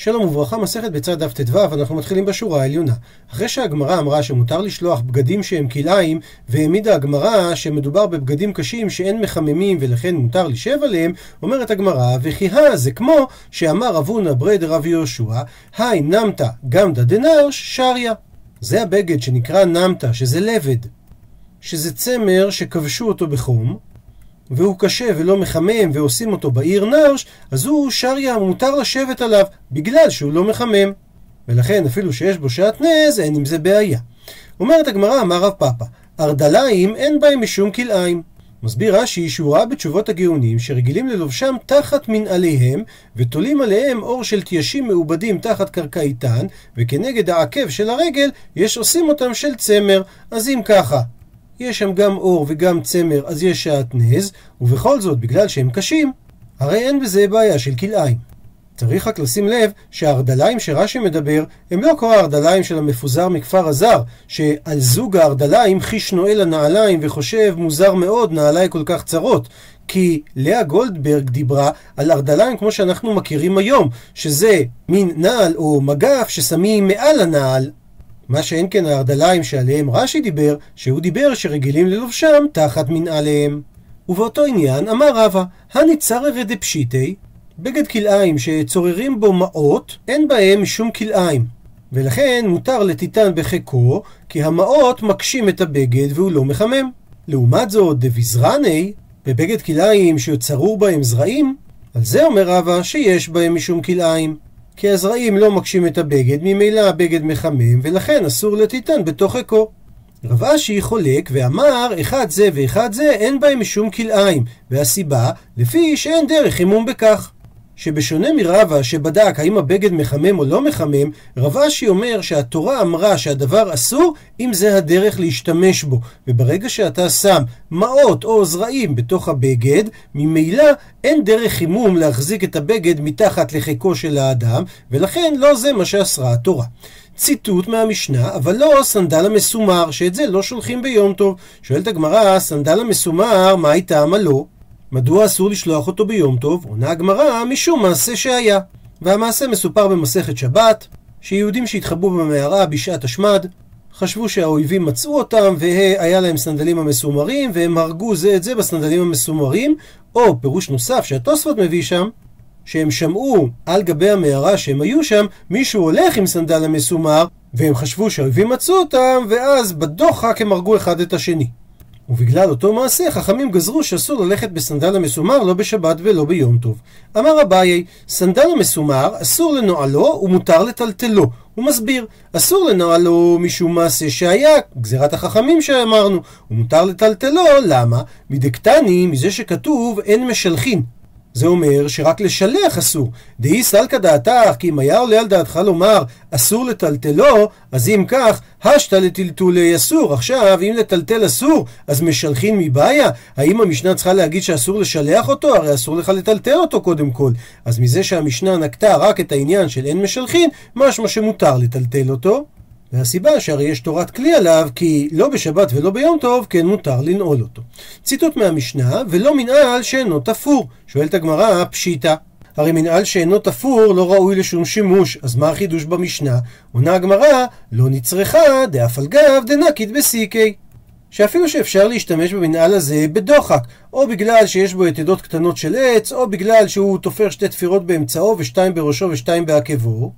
שלום וברכה, מסכת בצד דף ט"ו, אנחנו מתחילים בשורה העליונה. אחרי שהגמרא אמרה שמותר לשלוח בגדים שהם כלאיים, והעמידה הגמרא שמדובר בבגדים קשים שאין מחממים ולכן מותר לשב עליהם, אומרת הגמרא, וכי הא זה כמו שאמר רב הונא ברי דרב יהושע, היי נמתא גמדא דנרש שריה. זה הבגד שנקרא נמתא, שזה לבד, שזה צמר שכבשו אותו בחום, והוא קשה ולא מחמם ועושים אותו בעיר נרש, אז הוא שריה, מותר לשבת עליו, בגלל שהוא לא מחמם. ולכן אפילו שיש בו שעטנז, אין עם זה בעיה. אומרת הגמרא, אמר רב פאפא, ארדליים אין בהם משום כלאיים. מסביר רש"י שהוא ראה בתשובות הגאונים שרגילים ללובשם תחת מנעליהם ותולים עליהם אור של תיישים מעובדים תחת קרקע איתן וכנגד העקב של הרגל יש עושים אותם של צמר אז אם ככה יש שם גם אור וגם צמר, אז יש שעטנז, ובכל זאת, בגלל שהם קשים, הרי אין בזה בעיה של כלאיים. צריך רק לשים לב שהארדליים שרש"י מדבר הם לא כל הארדליים של המפוזר מכפר הזר, שעל זוג הארדליים חיש נועל הנעליים וחושב מוזר מאוד נעליים כל כך צרות. כי לאה גולדברג דיברה על ארדליים כמו שאנחנו מכירים היום, שזה מין נעל או מגף ששמים מעל הנעל, מה שאין כן הארדליים שעליהם רש"י דיבר, שהוא דיבר שרגילים ללובשם תחת מנעליהם. ובאותו עניין אמר רבא, הניצררי דפשיטי, בגד כלאיים שצוררים בו מעות, אין בהם משום כלאיים. ולכן מותר לטיטן בחיקו, כי המעות מקשים את הבגד והוא לא מחמם. לעומת זאת, דביזרני, בבגד כלאיים שצרור בהם זרעים, על זה אומר רבא שיש בהם משום כלאיים. כי הזרעים לא מקשים את הבגד, ממילא הבגד מחמם, ולכן אסור לטיטן בתוך עקו. רב אשי חולק ואמר, אחד זה ואחד זה אין בהם משום כלאיים, והסיבה, לפי שאין דרך חימום בכך. שבשונה מרבא שבדק האם הבגד מחמם או לא מחמם, רב אשי אומר שהתורה אמרה שהדבר אסור אם זה הדרך להשתמש בו. וברגע שאתה שם מעות או זרעים בתוך הבגד, ממילא אין דרך חימום להחזיק את הבגד מתחת לחיקו של האדם, ולכן לא זה מה שאסרה התורה. ציטוט מהמשנה, אבל לא סנדל המסומר, שאת זה לא שולחים ביום טוב. שואלת הגמרא, סנדל המסומר, מה הייתה מה לא? מדוע אסור לשלוח אותו ביום טוב? עונה הגמרא, משום מעשה שהיה. והמעשה מסופר במסכת שבת, שיהודים שהתחבאו במערה בשעת השמד, חשבו שהאויבים מצאו אותם, והיה להם סנדלים המסומרים, והם הרגו זה את זה בסנדלים המסומרים, או פירוש נוסף שהתוספות מביא שם, שהם שמעו על גבי המערה שהם היו שם, מישהו הולך עם סנדל המסומר, והם חשבו שהאויבים מצאו אותם, ואז בדוחק הם הרגו אחד את השני. ובגלל אותו מעשה חכמים גזרו שאסור ללכת בסנדל המסומר לא בשבת ולא ביום טוב. אמר אביי, סנדל המסומר אסור לנועלו ומותר לטלטלו. הוא מסביר, אסור לנועלו משום מעשה שהיה, גזירת החכמים שאמרנו, ומותר לטלטלו, למה? מדקטני, מזה שכתוב אין משלחין, זה אומר שרק לשלח אסור. דאי סלקא דעתך, כי אם היה עולה על דעתך לומר אסור לטלטלו, אז אם כך, השתא לטלטולי אסור. עכשיו, אם לטלטל אסור, אז משלחין מבעיה? האם המשנה צריכה להגיד שאסור לשלח אותו? הרי אסור לך לטלטל אותו קודם כל. אז מזה שהמשנה נקטה רק את העניין של אין משלחין, משמע שמותר לטלטל אותו. והסיבה שהרי יש תורת כלי עליו, כי לא בשבת ולא ביום טוב, כן מותר לנעול אותו. ציטוט מהמשנה, ולא מנעל שאינו תפור. שואלת הגמרא, פשיטא. הרי מנעל שאינו תפור לא ראוי לשום שימוש, אז מה החידוש במשנה? עונה הגמרא, לא נצרכה דאף על גב דנקית בסיקי. שאפילו שאפשר להשתמש במנעל הזה בדוחק, או בגלל שיש בו יתדות קטנות של עץ, או בגלל שהוא תופר שתי תפירות באמצעו ושתיים בראשו ושתיים בעקבו,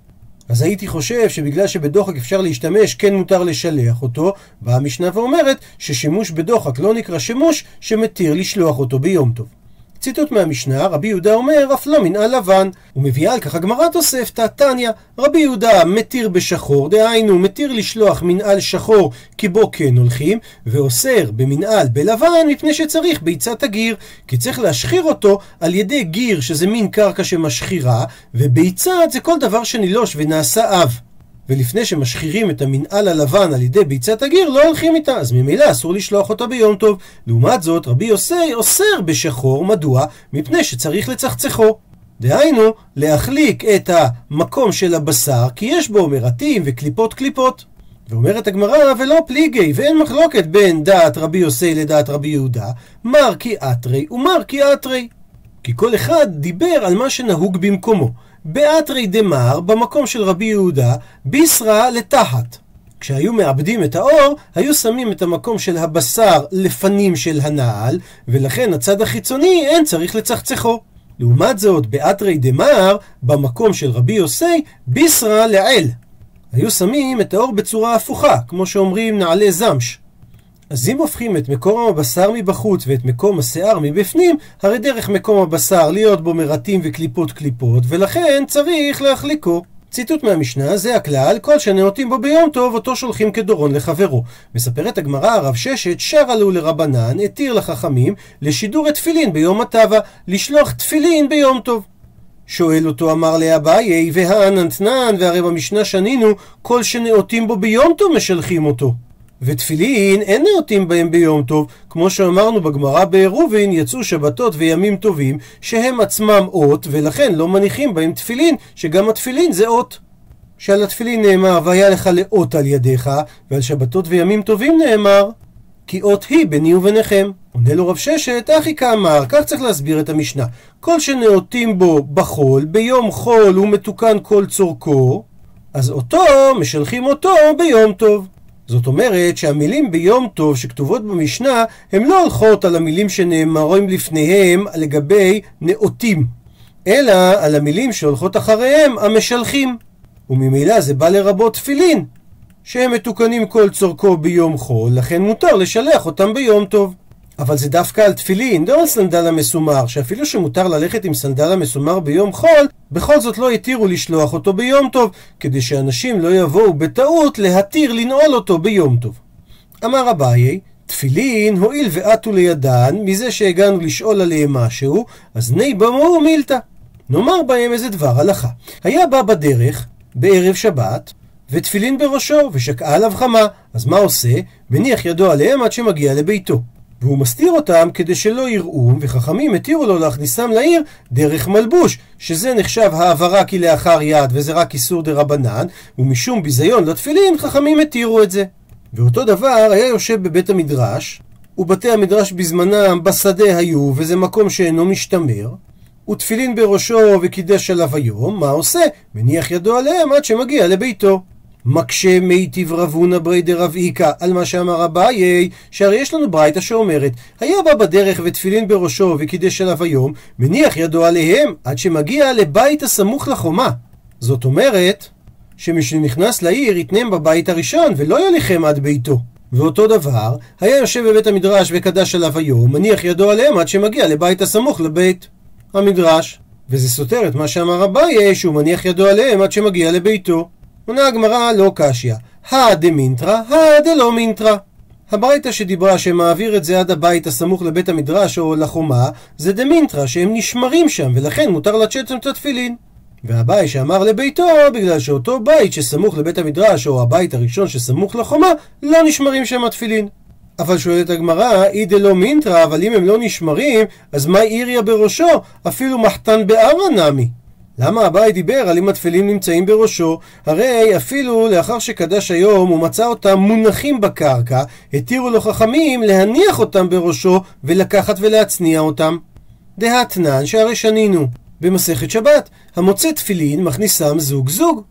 אז הייתי חושב שבגלל שבדוחק אפשר להשתמש, כן מותר לשלח אותו, באה המשנה ואומרת ששימוש בדוחק לא נקרא שימוש שמתיר לשלוח אותו ביום טוב. ציטוט מהמשנה, רבי יהודה אומר, אף לא מנהל לבן. ומביאה על כך הגמרא תוספתא, תניא, רבי יהודה מתיר בשחור, דהיינו, מתיר לשלוח מנהל שחור כי בו כן הולכים, ואוסר במנהל בלבן מפני שצריך ביצת הגיר, כי צריך להשחיר אותו על ידי גיר, שזה מין קרקע שמשחירה, וביצת זה כל דבר שנילוש ונעשה אב. ולפני שמשחירים את המנעל הלבן על ידי ביצת הגיר, לא הולכים איתה, אז ממילא אסור לשלוח אותה ביום טוב. לעומת זאת, רבי יוסי אוסר בשחור, מדוע? מפני שצריך לצחצחו. דהיינו, להחליק את המקום של הבשר, כי יש בו מרתים וקליפות קליפות. ואומרת הגמרא, ולא פליגי, ואין מחלוקת בין דעת רבי יוסי לדעת רבי יהודה, מר כי אתרי ומר כי אתרי. כי כל אחד דיבר על מה שנהוג במקומו. באתרי דמר, במקום של רבי יהודה, ביסרא לתחת. כשהיו מאבדים את האור, היו שמים את המקום של הבשר לפנים של הנעל, ולכן הצד החיצוני אין צריך לצחצחו. לעומת זאת, באתרי דמר, במקום של רבי יוסי, ביסרא לעיל. היו שמים את האור בצורה הפוכה, כמו שאומרים נעלי זמש. אז אם הופכים את מקום הבשר מבחוץ ואת מקום השיער מבפנים, הרי דרך מקום הבשר להיות בו מרתים וקליפות קליפות, ולכן צריך להחליקו. ציטוט מהמשנה, זה הכלל, כל שנאותים בו ביום טוב, אותו שולחים כדורון לחברו. מספרת הגמרא, הרב ששת, שר עלו לרבנן, התיר לחכמים, לשידור את תפילין ביום הטבה, לשלוח תפילין ביום טוב. שואל אותו אמר לאביי, והעננתנן, והרי במשנה שנינו, כל שנאותים בו ביום טוב משלחים אותו. ותפילין אין נאותים בהם ביום טוב, כמו שאמרנו בגמרא בעירובין, יצאו שבתות וימים טובים, שהם עצמם אות, ולכן לא מניחים בהם תפילין, שגם התפילין זה אות. שעל התפילין נאמר, והיה לך לאות על ידיך, ועל שבתות וימים טובים נאמר, כי אות היא ביני וביניכם. עונה לו רב ששת, אחי כאמר, כך צריך להסביר את המשנה. כל שנאותים בו בחול, ביום חול הוא מתוקן כל צורכו, אז אותו, משלחים אותו ביום טוב. זאת אומרת שהמילים ביום טוב שכתובות במשנה, הן לא הולכות על המילים שנאמרים לפניהם לגבי נאותים, אלא על המילים שהולכות אחריהם, המשלחים. וממילא זה בא לרבות תפילין, שהם מתוקנים כל צורכו ביום חול, לכן מותר לשלח אותם ביום טוב. אבל זה דווקא על תפילין, לא על סנדל המסומר, שאפילו שמותר ללכת עם סנדל המסומר ביום חול, בכל זאת לא התירו לשלוח אותו ביום טוב, כדי שאנשים לא יבואו בטעות להתיר לנעול אותו ביום טוב. אמר אביי, תפילין, הואיל ועטו לידן, מזה שהגענו לשאול עליהם משהו, אז ני במו מילתא. נאמר בהם איזה דבר הלכה. היה בא בדרך, בערב שבת, ותפילין בראשו, ושקעה עליו חמה. אז מה עושה? מניח ידו עליהם עד שמגיע לביתו. והוא מסתיר אותם כדי שלא יראו, וחכמים התירו לו להכניסם לעיר דרך מלבוש, שזה נחשב העברה כלאחר יד וזה רק איסור דה רבנן, ומשום ביזיון לתפילין חכמים התירו את זה. ואותו דבר היה יושב בבית המדרש, ובתי המדרש בזמנם בשדה היו, וזה מקום שאינו משתמר, ותפילין בראשו וקידש עליו היום, מה עושה? מניח ידו עליהם עד שמגיע לביתו. מקשה מיטיב רבונה ברי דרב איכא על מה שאמר אביי, שהרי יש לנו ברייתא שאומרת, היה בא בדרך ותפילין בראשו וקידש עליו היום, מניח ידו עליהם עד שמגיע לבית הסמוך לחומה. זאת אומרת, שמי שנכנס לעיר יתנם בבית הראשון ולא יוליכם עד ביתו. ואותו דבר, היה יושב בבית המדרש וקדש עליו היום, מניח ידו עליהם עד שמגיע לבית הסמוך לבית המדרש. וזה סותר את מה שאמר אביי, שהוא מניח ידו עליהם עד שמגיע לביתו. עונה הגמרא לא קשיא, הא דמינטרא, הא דלא מינטרא. הברייתא שדיברה שמעביר את זה עד הבית הסמוך לבית המדרש או לחומה, זה דמינטרא, שהם נשמרים שם, ולכן מותר שם את התפילין. והבית שאמר לביתו, בגלל שאותו בית שסמוך לבית המדרש, או הבית הראשון שסמוך לחומה, לא נשמרים שם התפילין. אבל שואלת הגמרא, אי דלא מינטרא, אבל אם הם לא נשמרים, אז מה איריה בראשו? אפילו מחתן בארה נמי. למה אביי דיבר על אם התפילין נמצאים בראשו? הרי אפילו לאחר שקדש היום הוא מצא אותם מונחים בקרקע, התירו לו חכמים להניח אותם בראשו ולקחת ולהצניע אותם. דהתנן שהרי שנינו במסכת שבת, המוצא תפילין מכניסם זוג זוג.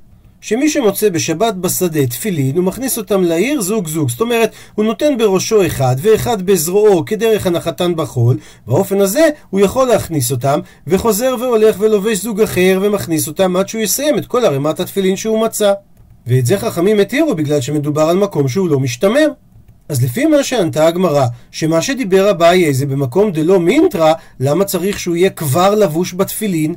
שמי שמוצא בשבת בשדה תפילין, הוא מכניס אותם לעיר זוג זוג. זאת אומרת, הוא נותן בראשו אחד ואחד בזרועו כדרך הנחתן בחול, באופן הזה הוא יכול להכניס אותם, וחוזר והולך ולובש זוג אחר ומכניס אותם עד שהוא יסיים את כל ערימת התפילין שהוא מצא. ואת זה חכמים התירו בגלל שמדובר על מקום שהוא לא משתמר. אז לפי מה שענתה הגמרא, שמה שדיבר אביי זה במקום דלא מינטרה, למה צריך שהוא יהיה כבר לבוש בתפילין?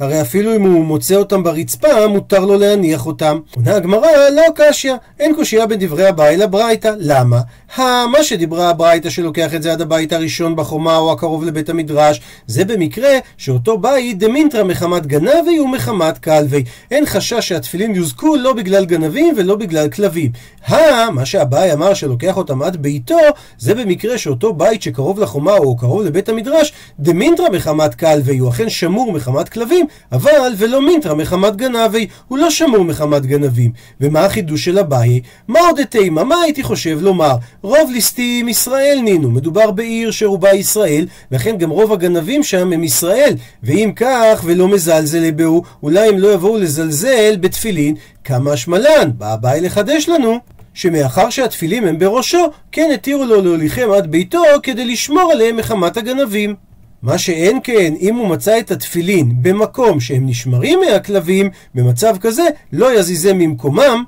הרי אפילו אם הוא מוצא אותם ברצפה, מותר לו להניח אותם. עונה הגמרא, לא קשיא, אין קושייה בדברי הבאי לברייתא. למה? מה שדיברה הברייתא שלוקח את זה עד הבית הראשון בחומה או הקרוב לבית המדרש, זה במקרה שאותו בית דמינטרה מחמת גנבי ומחמת כלבי. אין חשש שהתפילין יוזקו לא בגלל גנבים ולא בגלל כלבים. הא, מה שהבאי אמר שלוקח אותם עד ביתו, זה במקרה שאותו בית שקרוב לחומה או קרוב לבית המדרש, דמינטרה מחמת כלבי, הוא אכן שמור מחמת כלבים, אבל ולא מינטרה מחמת גנבי, הוא לא שמור מחמת גנבים. ומה החידוש של אביי? מה עוד תימה? מה הייתי חושב לומר? רוב ליסטים ישראל נינו, מדובר בעיר שרובה ישראל, לכן גם רוב הגנבים שם הם ישראל, ואם כך ולא מזלזל לבהו, אולי הם לא יבואו לזלזל בתפילין, כמה השמלן, בא אביי לחדש לנו. שמאחר שהתפילים הם בראשו, כן התירו לו להוליכם עד ביתו כדי לשמור עליהם מחמת הגנבים. מה שאין כן, אם הוא מצא את התפילין במקום שהם נשמרים מהכלבים, במצב כזה לא יזיזם ממקומם,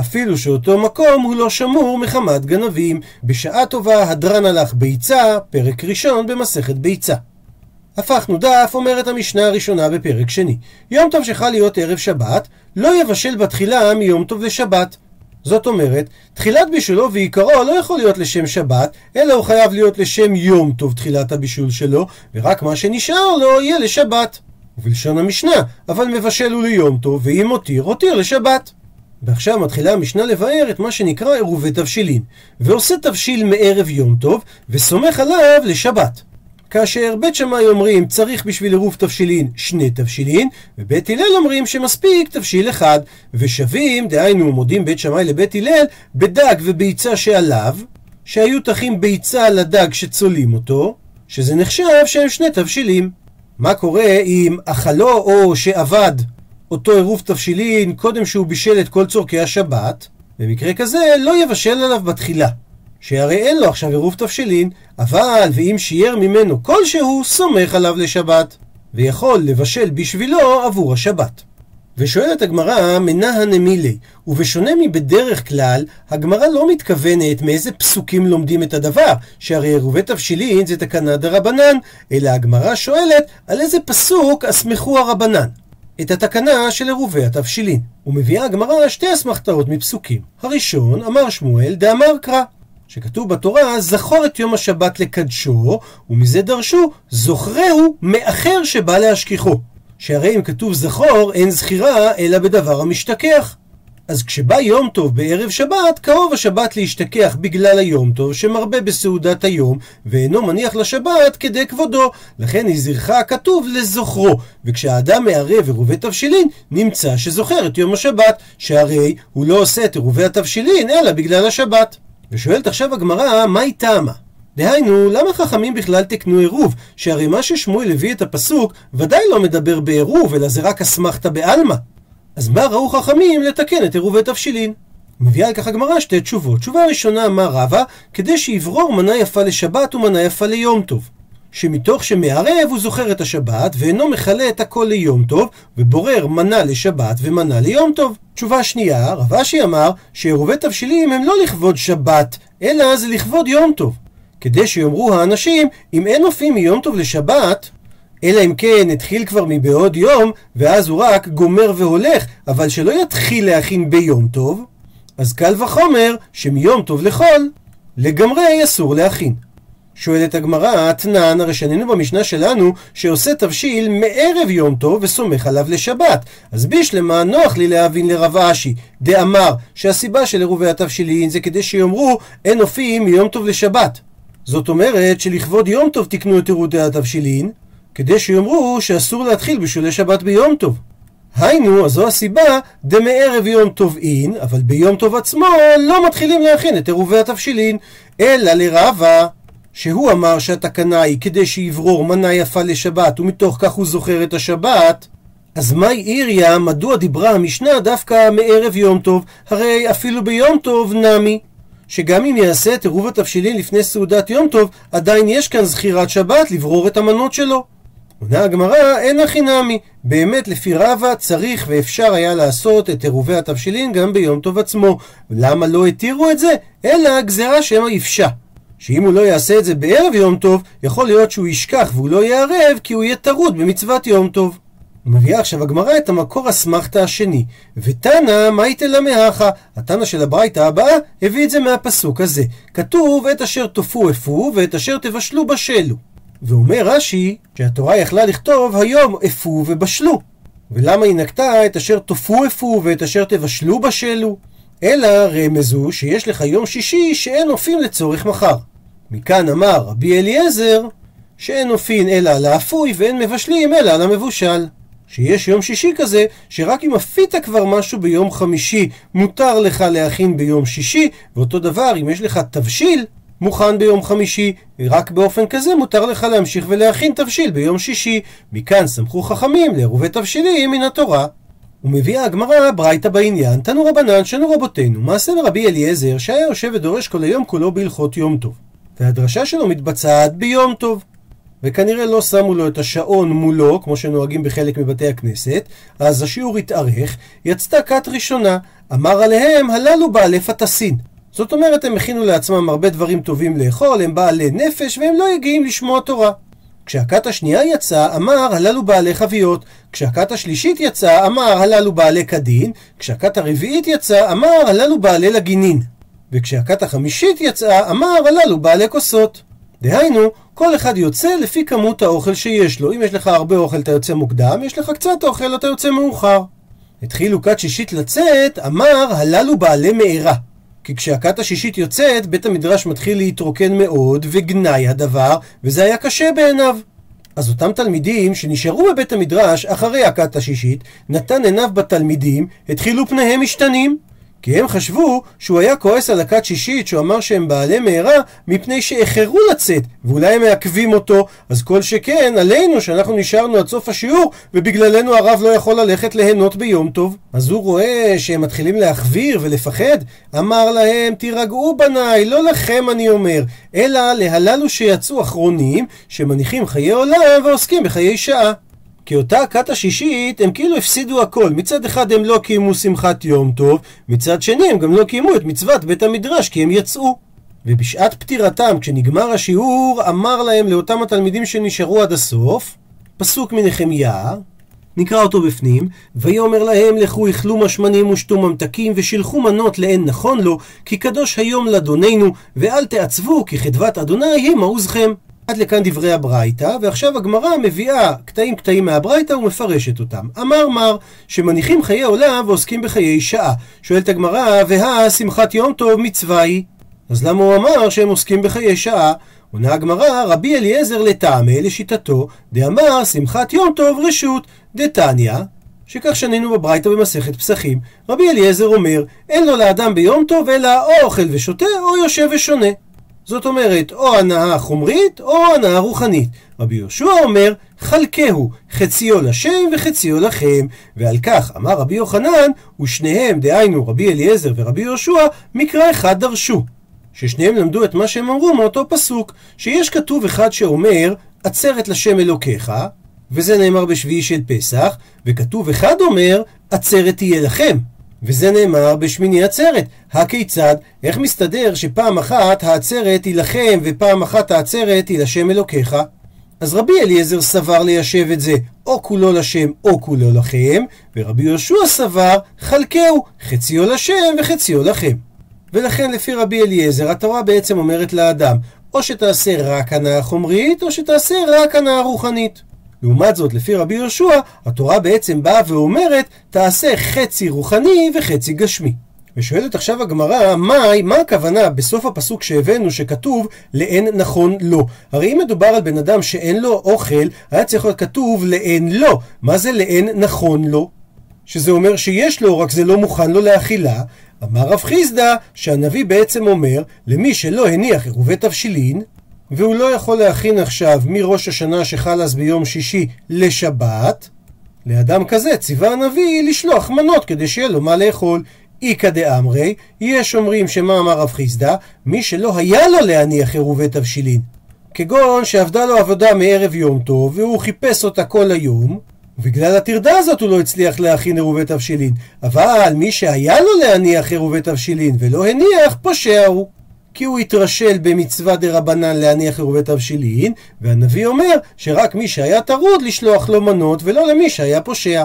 אפילו שאותו מקום הוא לא שמור מחמת גנבים. בשעה טובה הדרן הלך ביצה, פרק ראשון במסכת ביצה. הפכנו דף, אומרת המשנה הראשונה בפרק שני. יום טוב שחל להיות ערב שבת, לא יבשל בתחילה מיום טוב לשבת. זאת אומרת, תחילת בישולו ועיקרו לא יכול להיות לשם שבת, אלא הוא חייב להיות לשם יום טוב תחילת הבישול שלו, ורק מה שנשאר לו יהיה לשבת. ובלשון המשנה, אבל מבשל הוא ליום טוב, ואם הותיר, הותיר לשבת. ועכשיו מתחילה המשנה לבאר את מה שנקרא עירובי תבשילין, ועושה תבשיל מערב יום טוב, וסומך עליו לשבת. כאשר בית שמאי אומרים צריך בשביל עירוב תבשילין שני תבשילין, ובית הלל אומרים שמספיק תבשיל אחד, ושווים, דהיינו מודים בית שמאי לבית הלל, בדג וביצה שעליו, שהיו תחים ביצה לדג שצולים אותו, שזה נחשב שהם שני תבשילים. מה קורה אם אכלו או שאבד אותו עירוב תבשילין קודם שהוא בישל את כל צורכי השבת? במקרה כזה לא יבשל עליו בתחילה. שהרי אין לו עכשיו עירוב תבשילין, אבל ואם שיער ממנו כלשהו, סומך עליו לשבת, ויכול לבשל בשבילו עבור השבת. ושואלת הגמרא, מנה הנמילי, ובשונה מבדרך כלל, הגמרא לא מתכוונת מאיזה פסוקים לומדים את הדבר, שהרי עירובי תבשילין זה תקנה דרבנן, אלא הגמרא שואלת על איזה פסוק אסמכו הרבנן. את התקנה של עירובי התבשילין. ומביאה הגמרא שתי אסמכתאות מפסוקים. הראשון, אמר שמואל, דאמר קרא. שכתוב בתורה, זכור את יום השבת לקדשו, ומזה דרשו, זוכרהו מאחר שבא להשכיחו. שהרי אם כתוב זכור, אין זכירה, אלא בדבר המשתכח. אז כשבא יום טוב בערב שבת, קרוב השבת להשתכח בגלל היום טוב, שמרבה בסעודת היום, ואינו מניח לשבת כדי כבודו. לכן הזירך הכתוב לזוכרו. וכשהאדם מערב עירובי תבשילין, נמצא שזוכר את יום השבת, שהרי הוא לא עושה את עירובי התבשילין, אלא בגלל השבת. ושואלת עכשיו הגמרא, מהי טעמה? דהיינו, למה חכמים בכלל תקנו עירוב? שהרי מה ששמואל הביא את הפסוק, ודאי לא מדבר בעירוב, אלא זה רק אסמכתא בעלמא. אז מה ראו חכמים לתקן את עירובי תבשילין? מביאה על כך הגמרא שתי תשובות. תשובה ראשונה, מה רבה? כדי שיברור מנה יפה לשבת ומנה יפה ליום טוב. שמתוך שמערב הוא זוכר את השבת ואינו מכלה את הכל ליום טוב ובורר מנה לשבת ומנה ליום טוב. תשובה שנייה, רב אשי אמר שעירובי תבשילים הם לא לכבוד שבת, אלא זה לכבוד יום טוב. כדי שיאמרו האנשים, אם אין אופים מיום טוב לשבת, אלא אם כן התחיל כבר מבעוד יום, ואז הוא רק גומר והולך, אבל שלא יתחיל להכין ביום טוב, אז קל וחומר שמיום טוב לחול, לגמרי אסור להכין. שואלת הגמרא, אתנן, הרי שנינו במשנה שלנו, שעושה תבשיל מערב יום טוב וסומך עליו לשבת. אז בישלמה נוח לי להבין לרב אשי, דאמר שהסיבה של עירובי התבשילין זה כדי שיאמרו אין אופים מיום טוב לשבת. זאת אומרת שלכבוד יום טוב תקנו את עירובי התבשילין, כדי שיאמרו שאסור להתחיל בשולי שבת ביום טוב. היינו, אז זו הסיבה, דמערב יום טוב אין, אבל ביום טוב עצמו לא מתחילים להכין את עירובי התבשילין, אלא לרבה. שהוא אמר שהתקנה היא כדי שיברור מנה יפה לשבת, ומתוך כך הוא זוכר את השבת, אז מהי איריה, מדוע דיברה המשנה דווקא מערב יום טוב? הרי אפילו ביום טוב נמי. שגם אם יעשה את עירוב התבשילין לפני סעודת יום טוב, עדיין יש כאן זכירת שבת לברור את המנות שלו. עונה הגמרא, אין הכי נמי. באמת, לפי רבא, צריך ואפשר היה לעשות את עירובי התבשילין גם ביום טוב עצמו. למה לא התירו את זה? אלא גזירה שמא יפשע. שאם הוא לא יעשה את זה בערב יום טוב, יכול להיות שהוא ישכח והוא לא יערב כי הוא יהיה טרוד במצוות יום טוב. מביאה עכשיו הגמרא את המקור אסמכתא השני. ותנא, מאי תלמהכה? התנא של הברייתא הבאה הביא את זה מהפסוק הזה. כתוב, את אשר תופו אפו, ואת אשר תבשלו בשלו. ואומר רש"י, שהתורה יכלה לכתוב, היום אפו ובשלו. ולמה היא נקטה את אשר תופו אפו ואת אשר תבשלו בשלו? אלא רמזו שיש לך יום שישי שאין אופים לצורך מחר. מכאן אמר רבי אליעזר שאין אופין אלא על האפוי ואין מבשלים אלא על המבושל. שיש יום שישי כזה, שרק אם עפית כבר משהו ביום חמישי, מותר לך להכין ביום שישי, ואותו דבר, אם יש לך תבשיל מוכן ביום חמישי, רק באופן כזה מותר לך להמשיך ולהכין תבשיל ביום שישי. מכאן סמכו חכמים לעירובי תבשילים מן התורה. ומביאה הגמרא ברייתא בעניין, תנו רבנן, שנו רבותינו, מעשה מרבי אליעזר, שהיה יושב ודורש כל היום כולו בהלכות יום טוב. והדרשה שלו מתבצעת ביום טוב. וכנראה לא שמו לו את השעון מולו, כמו שנוהגים בחלק מבתי הכנסת, אז השיעור התארך, יצתה כת ראשונה, אמר עליהם, הללו בעלי פטסין. זאת אומרת, הם הכינו לעצמם הרבה דברים טובים לאכול, הם בעלי נפש, והם לא הגיעים לשמוע תורה. כשהכת השנייה יצאה, אמר הללו בעלי חביות. כשהכת השלישית יצאה, אמר הללו בעלי קדין. כשהכת הרביעית יצאה, אמר הללו בעלי לגינין. וכשהכת החמישית יצאה, אמר הללו בעלי כוסות. דהיינו, כל אחד יוצא לפי כמות האוכל שיש לו. אם יש לך הרבה אוכל אתה יוצא מוקדם, יש לך קצת אוכל אתה יוצא מאוחר. התחילו כת שישית לצאת, אמר הללו בעלי מארה. כי כשהכת השישית יוצאת, בית המדרש מתחיל להתרוקן מאוד, וגנאי הדבר, וזה היה קשה בעיניו. אז אותם תלמידים שנשארו בבית המדרש אחרי הכת השישית, נתן עיניו בתלמידים, התחילו פניהם משתנים. כי הם חשבו שהוא היה כועס על הכת שישית שהוא אמר שהם בעלי מהרה מפני שאיחרו לצאת ואולי הם מעכבים אותו. אז כל שכן עלינו שאנחנו נשארנו עד סוף השיעור ובגללנו הרב לא יכול ללכת ליהנות ביום טוב. אז הוא רואה שהם מתחילים להחוויר ולפחד. אמר להם תירגעו בניי לא לכם אני אומר אלא להללו שיצאו אחרונים שמניחים חיי עולם ועוסקים בחיי שעה כי אותה הכת השישית הם כאילו הפסידו הכל. מצד אחד הם לא קיימו שמחת יום טוב, מצד שני הם גם לא קיימו את מצוות בית המדרש כי הם יצאו. ובשעת פטירתם, כשנגמר השיעור, אמר להם לאותם התלמידים שנשארו עד הסוף, פסוק מנחמיה, נקרא אותו בפנים, ויאמר להם לכו אכלו משמנים ושתו ממתקים ושילחו מנות לאין נכון לו, כי קדוש היום לאדוננו, ואל תעצבו כי חדבת אדוני היא מעוזכם. עד לכאן דברי הברייתא, ועכשיו הגמרא מביאה קטעים קטעים מהברייתא ומפרשת אותם. אמר מר, שמניחים חיי עולם ועוסקים בחיי שעה. שואלת הגמרא, והא שמחת יום טוב מצווה היא. אז למה הוא אמר שהם עוסקים בחיי שעה? עונה הגמרא, רבי אליעזר לטעמי לשיטתו, דאמר שמחת יום טוב רשות, דתניא, שכך שנינו בברייתא במסכת פסחים. רבי אליעזר אומר, אין לו לאדם ביום טוב אלא או אוכל ושותה או יושב ושונה. זאת אומרת, או הנאה חומרית או הנאה רוחנית. רבי יהושע אומר, חלקהו, חציו לשם וחציו לכם. ועל כך אמר רבי יוחנן, ושניהם, דהיינו רבי אליעזר ורבי יהושע, מקרא אחד דרשו. ששניהם למדו את מה שהם אמרו מאותו פסוק, שיש כתוב אחד שאומר, עצרת לשם אלוקיך, וזה נאמר בשביעי של פסח, וכתוב אחד אומר, עצרת תהיה לכם. וזה נאמר בשמיני עצרת. הכיצד? איך מסתדר שפעם אחת העצרת היא לכם ופעם אחת העצרת היא לשם אלוקיך? אז רבי אליעזר סבר ליישב את זה או כולו לשם או כולו לכם, ורבי יהושע סבר חלקהו, חציו לשם וחציו לכם. ולכן לפי רבי אליעזר התורה בעצם אומרת לאדם או שתעשה רק הנאה חומרית או שתעשה רק הנאה רוחנית. לעומת זאת, לפי רבי יהושע, התורה בעצם באה ואומרת, תעשה חצי רוחני וחצי גשמי. ושואלת עכשיו הגמרא, מהי, מה הכוונה בסוף הפסוק שהבאנו שכתוב לאין נכון לו? הרי אם מדובר על בן אדם שאין לו אוכל, היה צריך להיות כתוב לאין לו. מה זה לאין נכון לו? שזה אומר שיש לו, רק זה לא מוכן לו לאכילה. אמר רב חיסדא שהנביא בעצם אומר למי שלא הניח עירובי תבשילין והוא לא יכול להכין עכשיו מראש השנה שחל אז ביום שישי לשבת, לאדם כזה ציווה הנביא לשלוח מנות כדי שיהיה לו מה לאכול. איכא דאמרי, יש אומרים שמה אמר רב חיסדא, מי שלא היה לו להניח עירובי תבשילין. כגון שעבדה לו עבודה מערב יום טוב, והוא חיפש אותה כל היום, ובגלל הטרדה הזאת הוא לא הצליח להכין עירובי תבשילין. אבל מי שהיה לו להניח עירובי תבשילין ולא הניח, פושע הוא. כי הוא התרשל במצווה דה רבנן להניח עירובי תבשילין, והנביא אומר שרק מי שהיה טרוד לשלוח לו מנות ולא למי שהיה פושע.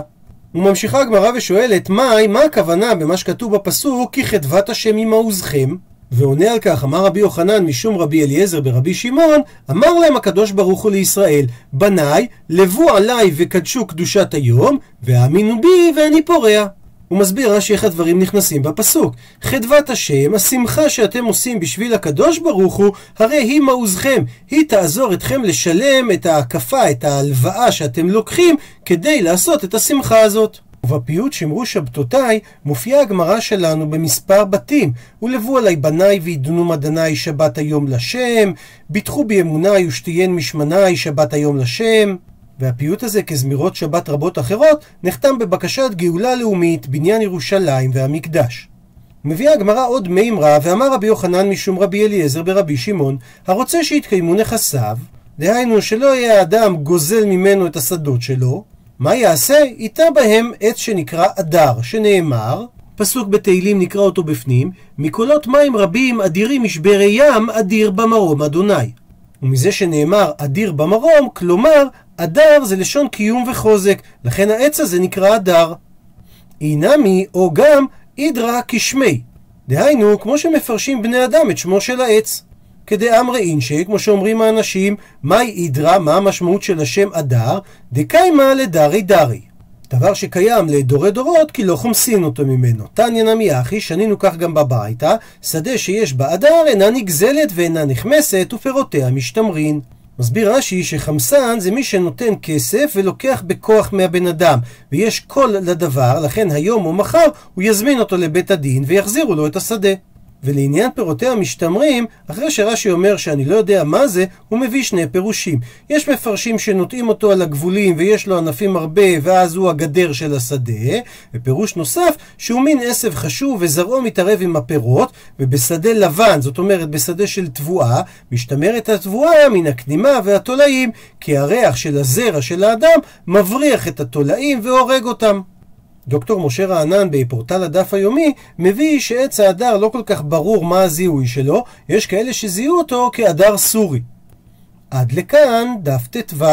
וממשיכה הגמרא ושואלת, מהי, מה הכוונה במה שכתוב בפסוק כי חדבת השם היא מעוזכם? ועונה על כך, אמר רבי יוחנן משום רבי אליעזר ברבי שמעון, אמר להם הקדוש ברוך הוא לישראל, בניי, לבו עליי וקדשו קדושת היום, והאמינו בי ואני פורע. הוא מסביר רש"י איך הדברים נכנסים בפסוק. חדוות השם, השמחה שאתם עושים בשביל הקדוש ברוך הוא, הרי היא מעוזכם. היא תעזור אתכם לשלם את ההקפה, את ההלוואה שאתם לוקחים, כדי לעשות את השמחה הזאת. ובפיוט שמרו שבתותיי מופיעה הגמרא שלנו במספר בתים. ולבו עלי בניי וידונו מדניי שבת היום לשם, ביטחו בי אמוניי ושתיין משמניי שבת היום לשם. והפיוט הזה, כזמירות שבת רבות אחרות, נחתם בבקשת גאולה לאומית, בניין ירושלים והמקדש. מביאה הגמרא עוד מימרה, ואמר רבי יוחנן משום רבי אליעזר ברבי שמעון, הרוצה שיתקיימו נכסיו, דהיינו שלא יהיה האדם גוזל ממנו את השדות שלו, מה יעשה? ייטע בהם עץ שנקרא אדר, שנאמר, פסוק בתהילים נקרא אותו בפנים, מקולות מים רבים אדירים משברי ים, אדיר במרום אדוני. ומזה שנאמר אדיר במרום, כלומר, אדר זה לשון קיום וחוזק, לכן העץ הזה נקרא אדר. אינמי, או גם, אידרא כשמי. דהיינו, כמו שמפרשים בני אדם את שמו של העץ. כדאמרי אינשי, כמו שאומרים האנשים, מהי אידרא, מה המשמעות של השם אדר, דקיימא לדרי דרי. דבר שקיים לדורי דורות, כי לא חומסין אותו ממנו. תניא נמי אחי, שנינו כך גם בביתה, שדה שיש בה אדר אינה נגזלת ואינה נחמסת, ופירותיה משתמרין. מסביר רש"י שחמסן זה מי שנותן כסף ולוקח בכוח מהבן אדם, ויש קול לדבר, לכן היום או מחר הוא יזמין אותו לבית הדין ויחזירו לו את השדה. ולעניין פירותיה משתמרים, אחרי שרש"י אומר שאני לא יודע מה זה, הוא מביא שני פירושים. יש מפרשים שנוטעים אותו על הגבולים ויש לו ענפים הרבה ואז הוא הגדר של השדה, ופירוש נוסף שהוא מין עשב חשוב וזרעו מתערב עם הפירות, ובשדה לבן, זאת אומרת בשדה של תבואה, משתמרת התבואה מן הכנימה והתולעים, כי הריח של הזרע של האדם מבריח את התולעים והורג אותם. דוקטור משה רענן בפורטל הדף היומי מביא שעץ ההדר לא כל כך ברור מה הזיהוי שלו, יש כאלה שזיהו אותו כהדר סורי. עד לכאן דף ט"ו.